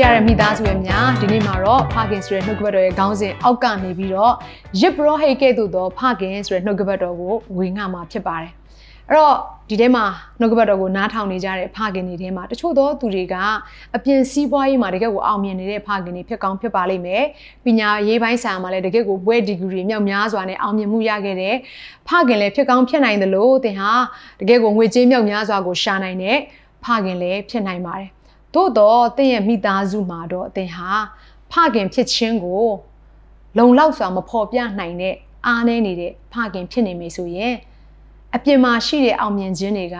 ရှရတဲ့မိသားစုရဲ့များဒီနေ့မှာတော့ဖခင်ဆိုတဲ့နှုတ်ကပတ်တော်ရဲ့ခေါင်းစဉ်အောက်ကနေပြီးတော့ရစ်ဘရောဟိတ်ကဲ့သို့သောဖခင်ဆိုတဲ့နှုတ်ကပတ်တော်ကိုဝေငှမှာဖြစ်ပါတယ်အဲ့တော့ဒီထဲမှာနှုတ်ကပတ်တော်ကိုနားထောင်နေကြတဲ့ဖခင်တွေထဲမှာတချို့သောသူတွေကအပြင်စည်းပွားရေးမှာတကယ်ကိုအောင်မြင်နေတဲ့ဖခင်တွေဖြစ်ကောင်းဖြစ်ပါလိမ့်မယ်ပညာရေးပိုင်းဆိုင်ရာမှာလည်းတကယ်ကိုဘွဲဒီဂရီမြောက်များစွာနဲ့အောင်မြင်မှုရခဲ့တဲ့ဖခင်လည်းဖြစ်ကောင်းဖြစ်နိုင်တယ်လို့သင်ဟာတကယ်ကိုငွေကြေးမြောက်များစွာကိုရှာနိုင်တဲ့ဖခင်လည်းဖြစ်နိုင်ပါတယ် သို့တော့သင်ရဲ့မိသားစုမှာတော့အသင်ဟာဖခင်ဖြစ်ခြင်းကိုလုံလောက်စွာမဖော်ပြနိုင်တဲ့အားနည်းနေတဲ့ဖခင်ဖြစ်နေမယ်ဆိုရင်အပြင်မှာရှိတဲ့အောင်မြင်ခြင်းတွေက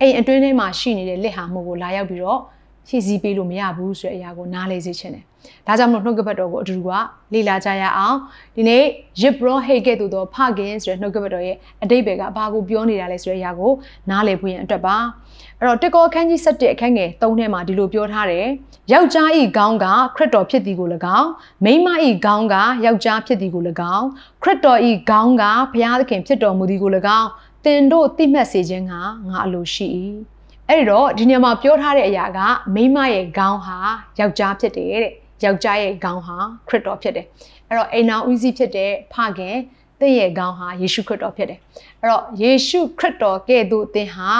အိမ်အတွင်းထဲမှာရှိနေတဲ့လက်ဟာမှုကိုလာရောက်ပြီးတော့ ဖြည့်ဆည်းပေးလို့မရဘူးဆိုတဲ့အရာကိုနားလေစေချင်တယ်။ဒါကြောင့်မလို့နှုတ်ကပတ်တော်ကိုအတူတူကလေ့လာကြရအောင်။ဒီနေ့ရစ်ဘရောဟေကဲ့သို့သောဖခင်ဆိုတဲ့နှုတ်ကပတ်တော်ရဲ့အတိတ်ဘယ်ကဘာကိုပြောနေတာလဲဆိုတဲ့အရာကိုနားလည်ဖို့ရန်အတွက်ပါ။အဲ့တော့တက်ကောအခန်းကြီး7အခန်းငယ်3ထဲမှာဒီလိုပြောထားတယ်။ယောက်ျားဤခေါင်းကခရစ်တော်ဖြစ်သည်ကို၎င်းမိန်းမဤခေါင်းကယောက်ျားဖြစ်သည်ကို၎င်းခရစ်တော်ဤခေါင်းကဘုရားသခင်ဖြစ်တော်မူသည်ကို၎င်းတင်တို့သိမှတ်စေခြင်းကငါအလိုရှိ၏ အဲ့တော့ဒီနေရာမှာပြောထားတဲ့အရာကမိန်းမရဲ့ခေါင်းဟာယောက်ျားဖြစ်တယ်တဲ့ယောက်ျားရဲ့ခေါင်းဟာခရစ်တော်ဖြစ်တယ်အဲ့တော့အိမ်နာဦးစီးဖြစ်တဲ့ဖခင်သင်ရဲ့ခေါင်းဟာယေရှုခရစ်တော်ဖြစ်တယ်အဲ့တော့ယေရှုခရစ်တော်ကဲ့သို့သင်ဟာ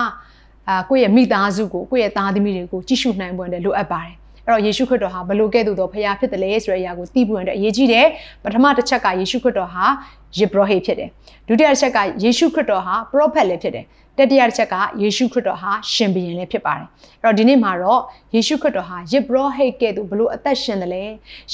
အာကိုယ့်ရဲ့မိသားစုကိုကိုယ့်ရဲ့သားသမီးတွေကိုကြည့်ရှုနိုင်ပွင့်တယ်လိုအပ်ပါတယ်အဲ့တော့ယေရှုခရစ်တော်ဟာဘလို့ကဲ့သို့သောဖခင်ဖြစ်တယ်လေဆိုတဲ့အရာကိုသိဖို့အတွက်အရေးကြီးတယ်ပထမတစ်ချက်ကယေရှုခရစ်တော်ဟာယေဘရဟိဖြစ်တယ်ဒုတိယတစ်ချက်ကယေရှုခရစ်တော်ဟာပရောဖက်လည်းဖြစ်တယ် တတိယတစ်ချက်ကယေရှုခရစ်တော်ဟာရှင်ဘုရင်လည်းဖြစ်ပါတယ်အဲ့တော့ဒီနေ့မှာတော့ယေရှုခရစ်တော်ဟာယေဘရဟိကဲ့သို့ဘလို့အသက်ရှင်တယ်လဲ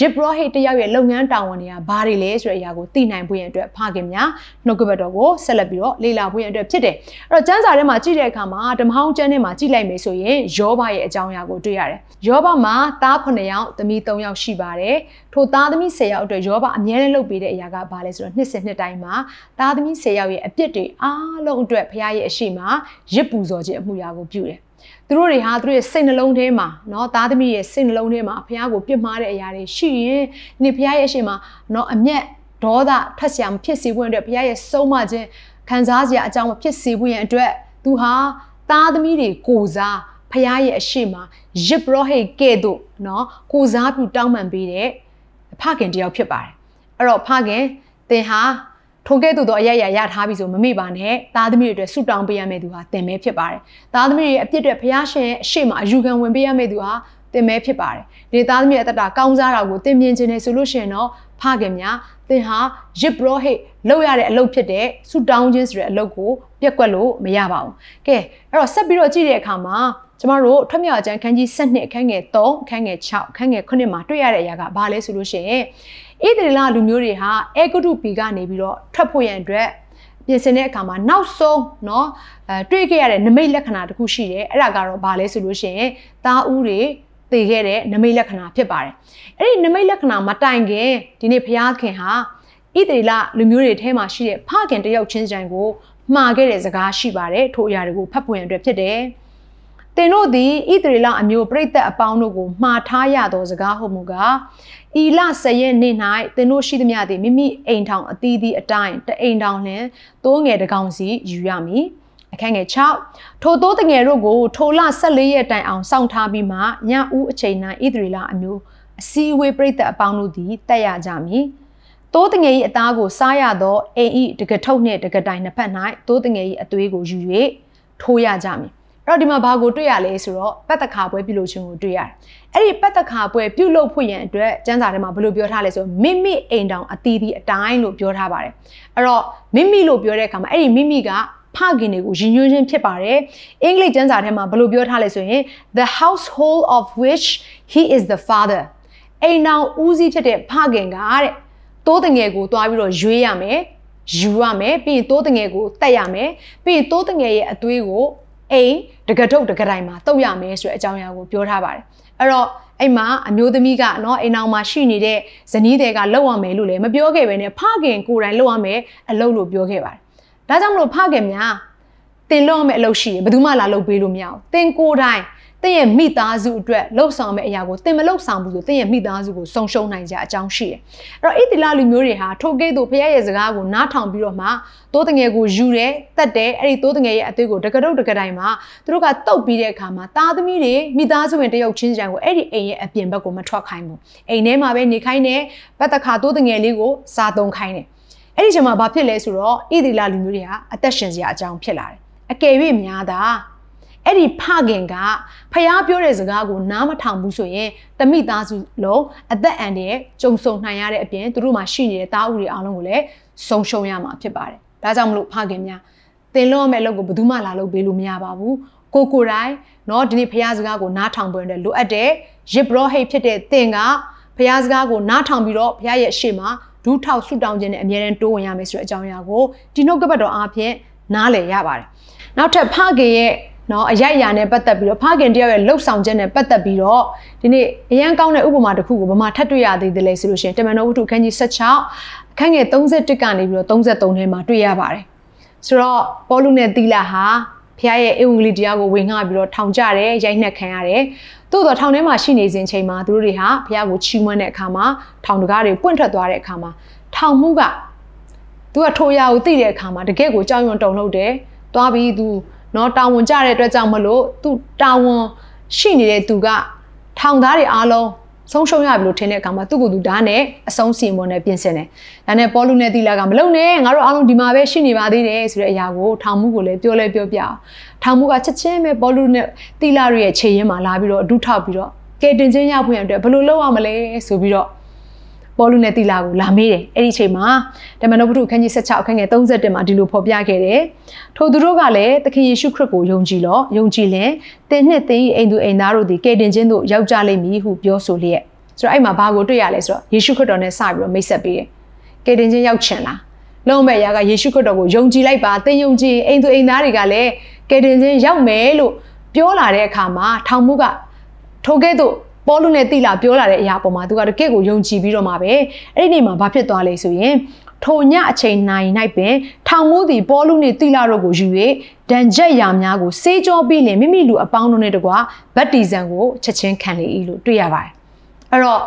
ယေဘရဟိတယောက်ရဲ့လုပ်ငန်းတာဝန်တွေကဘာတွေလဲဆိုတဲ့အရာကိုသိနိုင်ဖို့ရန်အတွက်ဖခင်များနှုတ်ကပတ်တော်ကိုဆက်လက်ပြီးတော့လေ့လာဖို့ရန်အတွက်ဖြစ်တယ်အဲ့တော့ကျမ်းစာထဲမှာကြည့်တဲ့အခါမှာဓမ္မဟောင်းကျမ်းထဲမှာကြည့်လိုက်မယ်ဆိုရင်ယောဘရဲ့အကြောင်းအရာကိုတွေ့ရတယ်ယောဘမှာသား9ယောက်သမီး3ယောက်ရှိပါတယ်ထိုသားသမီး10ယောက်အတွက်ယောဘအမြဲတမ်းလုပ်ပေးတဲ့အရာကဘာလဲဆိုတော့နှစ်စဉ်နှစ်တိုင်းမှာသားသမီး10ယောက်ရဲ့အပြစ်တွေအားလုံးအတွက်ဖခင်ရဲ့အရှိမှာရစ်ပူဇော်ခြင်းအမှုရာကိုပြုတယ်သူတို့တွေဟာသူတို့ရဲ့စိတ်နှလုံးထဲမှာเนาะသားသမီးရဲ့စိတ်နှလုံးထဲမှာဖခင်ကိုပြစ်မှားတဲ့အရာတွေရှိရင်ဒီဖခင်ရဲ့အရှိမှာเนาะအမျက်ဒေါသထွက်เสียမဖြစ်စေဖို့အတွက်ဖခင်ရဲ့ဆုံးမခြင်းခံစားစရာအကြောင်းမဖြစ်စေဖို့ရန်အတွက်သူဟာသားသမီးတွေကိုစားဖခင်ရဲ့အရှိမှာရစ်ပရောဟိတ်ကဲ့သို့เนาะကိုစားပြုတောင်းပန်ပေးတဲ့ဖခင်တယောက်ဖြစ်ပါတယ်အဲ့တော့ဖခင်သင်ဟာ ထိုကဲ့သို့သောအရရရထားပြီဆိုမမေ့ပါနဲ့သားသမီးတွေအတွက်ဆုတောင်းပေးရမယ့်သူဟာသင်ပဲဖြစ်ပါတယ်သားသမီးတွေရဲ့အပြစ်တွေဖျားရှင်ရဲ့အရှိမအယူခံဝင်ပေးရမယ့်သူဟာသင်ပဲဖြစ်ပါတယ်ဒီသားသမီးရဲ့အတ္တကောင်းစားတာကိုသင်မြင်ခြင်းနဲ့ဆိုလို့ရှိရင်တော့ဖခင်များသင်ဟာရစ်ဘရောဟိတ်လုပ်ရတဲ့အလုပ်ဖြစ်တဲ့ဆုတောင်းခြင်းဆိုတဲ့အလုပ်ကိုပြက်ကွက်လို့မရပါဘူးကဲအဲ့တော့ဆက်ပြီးတော့ကြည့်တဲ့အခါမှာ ကျမတို့ထွတ်မြောက်အကျမ်းခန်းကြီး7အခန်းငယ်3အခန်းငယ်6အခန်းငယ်9မှာတွေ့ရတဲ့အရာကဘာလဲဆိုလို့ရှိရင်ဣသရေလလူမျိုးတွေဟာအေဂုတုပီကနေပြီးတော့ထွက်ဖို့ရန်အတွက်ပြင်ဆင်တဲ့အခါမှာနောက်ဆုံးเนาะအဲတွေ့ခဲ့ရတဲ့နမိတ်လက္ခဏာတစ်ခုရှိတယ်အဲ့ဒါကတော့ဘာလဲဆိုလို့ရှိရင်သားဦးတွေတည်ခဲ့တဲ့နမိတ်လက္ခဏာဖြစ်ပါတယ်အဲ့ဒီနမိတ်လက္ခဏာမတိုင်ခင်ဒီနေ့ဘုရားခင်ဟာဣသရေလလူမျိုးတွေထဲမှာရှိတဲ့ဖခင်တယောက်ချင်းတိုင်းကိုမှားခဲ့တဲ့စကားရှိပါတယ်ထိုအရာတွေကိုဖတ်ပွင့်အတွက်ဖြစ်တယ် သင်တို့သည်ဣသရေလအမျိုးပြိသက်အပေါင်းတို့ကိုမှားထားရသောစကားဟုမူကားဤလဆယ်ရက်နေ့၌သင်တို့ရှိသမျှသည်မိမိအိမ်ထောင်အသီးသီးအတိုင်းတအိမ်ထောင်လျင်သိုးငယ်တကောင်စီယူရမည်အခန်းငယ်6ထိုသိုးတငယ်တို့ကိုထိုလ14ရက်တိုင်အောင်စောင့်ထားပြီးမှညဦးအချိန်၌ဣသရေလအမျိုးအစည်းအဝေးပြိသက်အပေါင်းတို့သည်တက်ရကြမည်တိုးတငယ်၏အသားကိုစားရသောအိမ်၏တကထုတ်နှင့်တကတိုင်နှစ်ဖက်၌တိုးတငယ်၏အသွေးကိုယူ၍ထိုးရကြမည်အဲ့ တော့ဒီမှာဘာကိုတွေ့ရလဲဆိုတော့ပတ်သက်ခါပွဲပြုလုပ်ခြင်းကိုတွေ့ရတယ်။အဲ့ဒီပတ်သက်ခါပွဲပြုလုပ်ဖို့ရန်အတွက်ကျမ်းစာထဲမှာဘယ်လိုပြောထားလဲဆိုမိမိအိမ်တောင်အတီးတီးအတိုင်းလို့ပြောထားပါတယ်။အဲ့တော့မိမိလို့ပြောတဲ့အခါမှာအဲ့ဒီမိမိကဖခင်တွေကိုယဉ်ညွှန်းခြင်းဖြစ်ပါတယ်။အင်္ဂလိပ်ကျမ်းစာထဲမှာဘယ်လိုပြောထားလဲဆိုရင် the household of which he is the father အိမ်တော်ဦးစီးဖြစ်တဲ့ဖခင်ကတဲ့တိုးတငယ်ကိုတွားပြီးတော့ရွေးရမယ်ယူရမယ်ပြီးရင်တိုးတငယ်ကိုတက်ရမယ်ပြီးရင်တိုးတငယ်ရဲ့အသွေးကို အိမ်တကထုတ်တကတိုင်မှာတုတ်ရမယ်ဆိုတဲ့အကြောင်းအရာကိုပြောထားပါတယ်အဲ့တော့အဲ့မှာအမျိုးသမီးကနော်အိမ်အောင်မှာရှိနေတဲ့ဇနီးတွေကလောက်ရမယ်လို့လည်းမပြောခဲ့ပဲနဲ့ဖခင်ကိုယ်တိုင်လောက်ရမယ်အလုပ်လို့ပြောခဲ့ပါတယ်ဒါကြောင့်မလို့ဖခင်များတင်လို့ရမယ်အလုပ်ရှိရင်ဘယ်သူမှလာလုပ်ပေးလို့မရဘူးတင်ကိုယ်တိုင် တင့်ရဲ့မိသားစုအတွက်လှုပ်ဆောင်မယ့်အရာကိုတင်မလှုပ်ဆောင်ဘူးဆိုတင့်ရဲ့မိသားစုကိုဆုံရှုံနိုင်ကြအကြောင်းရှိတယ်။အဲ့တော့ဣတိလလူမျိုးတွေဟာထိုကဲ့သို့ဖခင်ရဲ့စကားကိုနားထောင်ပြီးတော့မှတိုးတငယ်ကိုယူတယ်တက်တယ်အဲ့ဒီတိုးတငယ်ရဲ့အသွေးကိုတကတုတ်တကတိုင်မှာသူတို့ကတုတ်ပြီးတဲ့အခါမှာသားသမီးတွေမိသားစုဝင်တယောက်ချင်းစီတိုင်းကိုအဲ့ဒီအိမ်ရဲ့အပြင်ဘက်ကိုမထွက်ခိုင်းဘူး။အိမ်ထဲမှာပဲနေခိုင်းတယ်။ဘတ်တခါတိုးတငယ်လေးကိုစားသုံးခိုင်းတယ်။အဲ့ဒီချိန်မှာဘာဖြစ်လဲဆိုတော့ဣတိလလူမျိုးတွေဟာအသက်ရှင်စရာအကြောင်းဖြစ်လာတယ်။အကယ်၍များတာ အဲ့ဒီဖခင်ကဖျားပြောတဲ့စကားကိုနားမထောင်ဘူးဆိုရင်တမိသားစုလုံးအသက်အန္တရာယ်ကြုံဆုံနိုင်ရတဲ့အပြင်သူတို့မှာရှိနေတဲ့တားဥတွေအားလုံးကိုလည်းဆုံးရှုံးရမှာဖြစ်ပါတယ်။ဒါကြောင့်မလို့ဖခင်များသင်လို့မဲ့အလုပ်ကိုဘယ်သူမှလာလုပ်ပေးလို့မရပါဘူး။ကိုကိုတိုင်းเนาะဒီနေ့ဖျားစကားကိုနားထောင်ပွင့်တယ်လိုအပ်တယ်။ရစ်ဘရောဟိတ်ဖြစ်တဲ့သင်ကဖျားစကားကိုနားထောင်ပြီးတော့ဖျားရဲ့ရှေ့မှာဒူးထောက်ဆုတောင်းခြင်းနဲ့အမြဲတမ်းတိုးဝင်ရမယ်ဆိုတဲ့အကြောင်းအရာကိုဒီနှုတ်ကပတ်တော်အားဖြင့်နားလည်ရပါတယ်။နောက်ထပ်ဖခင်ရဲ့ နော်အရိုက်အရာနဲ့ပတ်သက်ပြီးတော့ဖခင်တယောက်ရဲ့လှုပ်ဆောင်ချက်နဲ့ပတ်သက်ပြီးတော့ဒီနေ့အရန်ကောင်းတဲ့ဥပမာတစ်ခုကိုဗမာထပ်တွေ့ရသေးတယ်လေဆိုလို့ရှိရင်တမန်တော်ဝတ္ထုခန်းကြီး16ခန်းငယ်31ကနေပြီးတော့33ထဲမှာတွေ့ရပါတယ်ဆိုတော့ပေါလုနဲ့တီလာဟာဖခင်ရဲ့ဧဝံဂေလိတရားကိုဝင်ငှပြီးတော့ထောင်ကြတယ်ရိုက်နှက်ခံရတယ်သို့တော့ထောင်ထဲမှာရှိနေစဉ်ချိန်မှာသူတို့တွေဟာဖခင်ကိုချီးမွမ်းတဲ့အခါမှာထောင်တကားတွေပွင့်ထွက်သွားတဲ့အခါမှာထောင်မှုကသူကထိုရာကိုသိတဲ့အခါမှာတကယ့်ကိုကြောက်ရွံ့တုန်လှုပ်တယ်သွားပြီးသူ နော်တာဝန်ကြတဲ့အတွက်ကြောင့်မလို့သူတာဝန်ရှိနေတဲ့သူကထောင်သားတွေအားလုံးဆုံးရှုံးရပြီလို့ထင်တဲ့အခါမှာသူ့ကိုယ်သူဓာတ်နဲ့အဆုံးစီမွန်နဲ့ပြင်ဆင်တယ်။ဒါနဲ့ပေါ်လူနဲ့တီလာကမလုံနဲ့ငါတို့အားလုံးဒီမှာပဲရှိနေပါသေးတယ်ဆိုတဲ့အရာကိုထောင်မှုကိုလည်းပြောလဲပြောပြအောင်။ထောင်မှုကချက်ချင်းပဲပေါ်လူနဲ့တီလာရဲ့ခြေရင်းမှာလာပြီးတော့အဒုထောက်ပြီးတော့ကဲတင်ချင်းရဖွင့်ရတဲ့ဘယ်လိုလုပ်ရမလဲဆိုပြီးတော့ ပေါ်လူနဲ့တီလာကိုလာမေးတယ်အဲ့ဒီအချိန်မှာတမန်တော်ဝတ္ထုခန်းကြီး16အခန်းငယ်31မှာဒီလိုဖော်ပြခဲ့တယ်ထိုသူတို့ကလည်းသခင်ယေရှုခရစ်ကိုယုံကြည်လောယုံကြည်လင်တင်းနှစ်တင်းအိမ်သူအိမ်သားတို့သည်ကယ်တင်ခြင်းသို့ရောက်ကြလိမ့်မည်ဟုပြောဆိုလျက်ဆိုတော့အဲ့မှာဘာကိုတွေ့ရလဲဆိုတော့ယေရှုခရစ်တော်နဲ့စပြီးတော့မိတ်ဆက်ပေးတယ်ကယ်တင်ခြင်းရောက်ချင်လားလုံးမဲ့ရာကယေရှုခရစ်တော်ကိုယုံကြည်လိုက်ပါတင်းယုံကြည်အိမ်သူအိမ်သားတွေကလည်းကယ်တင်ခြင်းရောက်မယ်လို့ပြောလာတဲ့အခါမှာထောင်မှုကထိုကဲ့သို့ ပေါလုနဲ့တိလာပြောလာတဲ့အရာပေါ်မှာသူကတကယ့်ကိုယုံကြည်ပြီးတော့မှပဲအဲ့ဒီနေ့မှာဘာဖြစ်သွားလဲဆိုရင်ထိုညအချိန်နိုင်၌ပင်ထောင်မှုသည်ပေါလုနှင့်တိလာတို့ကိုယူ၍ဒဏ်ချက်ရာများကိုစေးကြောပြီးလင်မိမိလူအပေါင်းတို့နဲ့တကွာဗတ္တိဇံကိုချက်ချင်းခံလေ၏လို့တွေ့ရပါတယ်အဲ့တော့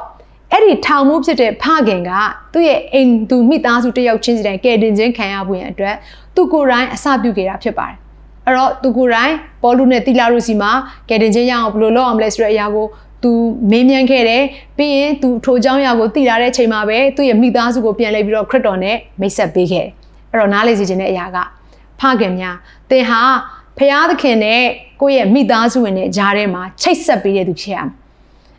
အဲ့ဒီထောင်မှုဖြစ်တဲ့ဖခင်ကသူ့ရဲ့အိမ်သူမိသားစုတယောက်ချင်းစီတိုင်းကယ်တင်ခြင်းခံရဖို့ရန်အတွက်သူကိုယ်တိုင်အစပြုခဲ့တာဖြစ်ပါတယ် အဲ့တော့သူကိုယ်တိုင်ပေါ်လူနဲ့တီလာရုစီမှာကယ်တင်ခြင်းရအောင်ဘယ်လိုလုပ်အောင်လဲဆိုတဲ့အရာကိုသူမေးမြန်းခဲ့တယ်ပြီးရင်သူထိုเจ้าရာကိုတည်လာတဲ့အချိန်မှာပဲသူ့ရဲ့မိသားစုကိုပြန်လဲပြီးတော့ခရစ်တော်နဲ့မိတ်ဆက်ပေးခဲ့တယ်အဲ့တော့နားလေစီခြင်းတဲ့အရာကဖခင်များသင်ဟာဖျားသခင်နဲ့ကိုယ့်ရဲ့မိသားစုဝင်တဲ့ဂျားထဲမှာချိတ်ဆက်ပေးတဲ့သူဖြစ်ရမယ်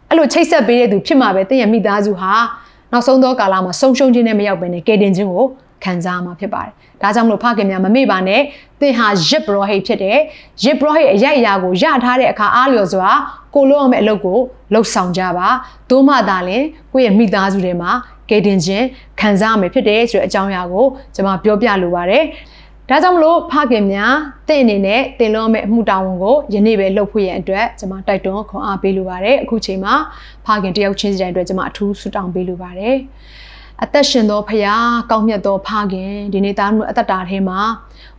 အဲ့လိုချိတ်ဆက်ပေးတဲ့သူဖြစ်မှာပဲသင်ရဲ့မိသားစုဟာနောက်ဆုံးသောကာလမှာဆုံးရှုံးခြင်းနဲ့မရောက်ဘဲနဲ့ကယ်တင်ခြင်းကို ခံစားမှာဖြစ်ပါတယ်။ဒါကြောင့်မလို့ဖခင်များမမေ့ပါနဲ့သင်ဟာရစ်ဘရောဟိတ်ဖြစ်တယ်။ရစ်ဘရောဟိတ်အရိုက်အရာကိုရထားတဲ့အခါအားလျော်စွာကိုလုံးအောင်မဲ့အလုပ်ကိုလှုပ်ဆောင်ကြပါ။သို့မှသာလျှင်ကိုယ့်ရဲ့မိသားစုထဲမှာကယ်တင်ခြင်းခံစားရမယ်ဖြစ်တယ်ဆိုတဲ့အကြောင်းအရာကိုကျွန်မပြောပြလိုပါတယ်။ဒါကြောင့်မလို့ဖခင်များတင့်အနေနဲ့တင်လို့မဲ့အမှုတာဝန်ကိုယနေ့ပဲလုပ်ဖို့ရန်အတွက်ကျွန်မတိုက်တွန်းခွန်အားပေးလိုပါတယ်အခုချိန်မှာဖခင်တယောက်ချင်းစီတိုင်းအတွက်ကျွန်မအထူးဆုတောင်းပေးလိုပါတယ် အသက်ရှင်သောဖခင်ကောင်းမြတ်သောဖခင်ဒီနေ့သားတို့အသက်တာထဲမှာ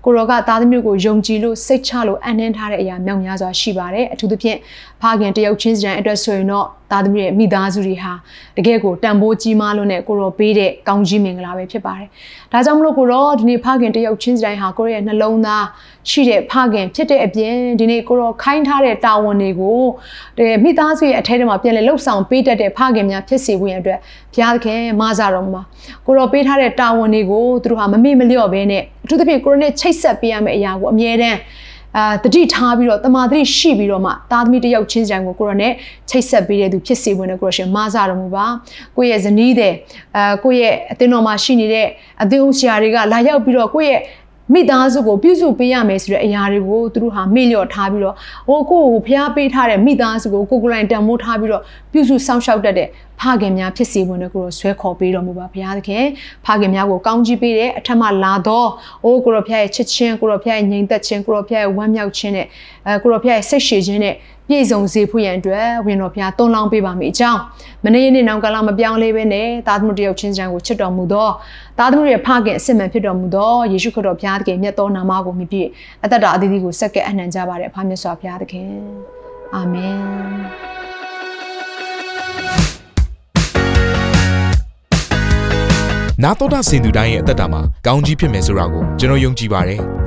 ကိုရောကသားသမီးကိုယုံကြည်လို့စိတ်ချလို့အနှင်းထားတဲ့အရာမြောက်များစွာရှိပါတယ်အထူးသဖြင့်ဖခင်တယောက်ချင်းစီတိုင်းအတွက်ဆိုရင်တော့သားသမီးရဲ့မိသားစုတွေဟာတကယ်ကိုတန်ဖိုးကြီးမားလို့နဲ့ကိုရောပေးတဲ့ကောင်းကြီးမင်္ဂလာပဲဖြစ်ပါတယ်ဒါကြောင့်မလို့ကိုရောဒီနေ့ဖခင်တယောက်ချင်းစီတိုင်းဟာကိုရောရဲ့နှလုံးသားရှိတဲ့ဖခင်ဖြစ်တဲ့အပြင်ဒီနေ့ကိုရောခိုင်းထားတဲ့တာဝန်တွေကိုတဲ့မိသားစုရဲ့အထက်ထဲမှာပြန်လဲလှုပ်ဆောင်ပေးတတ်တဲ့ဖခင်များဖြစ်စေဖို့ရန်အတွက်ဘုရားသခင်မဆတော်မှာကိုရောပေးထားတဲ့တာဝန်တွေကိုသူတို့ဟာမမေ့မလျော့ဘဲနဲ့ အထူးသဖြင့်ကိုရောနဲ့ချိတ်ဆက်ပေးရမယ့်အရာကိုအမြဲတမ်းအာတတိထားပြီးတော့တမာတတိရှိပြီးတော့မှသားသမီးတယောက်ချင်းစီတိုင်းကိုကိုရောနဲ့ချိတ်ဆက်ပေးတဲ့သူဖြစ်စေဝင်တဲ့ကိုရောရှင်မဆတော်မူပါကိုယ့်ရဲ့ဇနီးတဲ့အာကိုယ့်ရဲ့အသင်းတော်မှာရှိနေတဲ့အသင်းဦးဆရာတွေကလာရောက်ပြီးတော့ကိုယ့်ရဲ့ မိသားစုကိုပြုစုပေးရမယ်ဆိုတဲ့အရာတွေကိုသူတို့ဟာမေ့လျော့ထားပြီးတော့ဟိုကိုကိုဖျားပေးထားတဲ့မိသားစုကိုကိုကိုယ်တိုင်တန်မိုးထားပြီးတော့ပြုစုစောင့်ရှောက်တတ်တဲ့ဖဖခင်များဖြစ်စေဖို့နဲ့ကိုရောဆွဲခေါ်ပေးတော်မူပါဘုရားသခင်ဖခင်များကိုကောင်းကြီးပေးတဲ့အထက်မှလာတော့အိုးကိုရောဖျားရဲ့ချစ်ချင်းကိုရောဖျားရဲ့ငြိမ်သက်ခြင်းကိုရောဖျားရဲ့ဝမ်းမြောက်ခြင်းနဲ့အဲကိုရောဖျားရဲ့စိတ်ရှည်ခြင်းနဲ့ ပြည့်စုံစေဖို့ရန်အတွက်ဝင်တော်ဖျားတွန်းလောင်းပေးပါမိအကြောင်းမနေ့ရက်နေ့နောက်ကလာမပြောင်းလဲပဲနဲ့သာသမုတယောက်ချင်းစံကိုချစ်တော်မူသောသာသမုရဲ့ဖခင်အစစ်မှန်ဖြစ်တော်မူသောယေရှုခရစ်တော်ဘုရားသခင်မြတ်သောနာမကိုမြည်ပြည့်အသက်တာအသီးသီးကိုစက္ကဲအနှံကြပါတဲ့ဖခင်မြတ်စွာဘုရားသခင်အာမင်နာတော်တာစင်သူတိုင်းရဲ့အသက်တာမှာကောင်းကြီးဖြစ်မယ်ဆိုတာကိုကျွန်တော်ယုံကြည်ပါတယ်။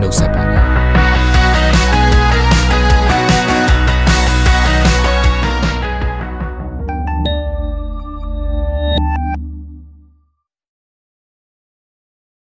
နှုတ်ဆက်ပါတယ်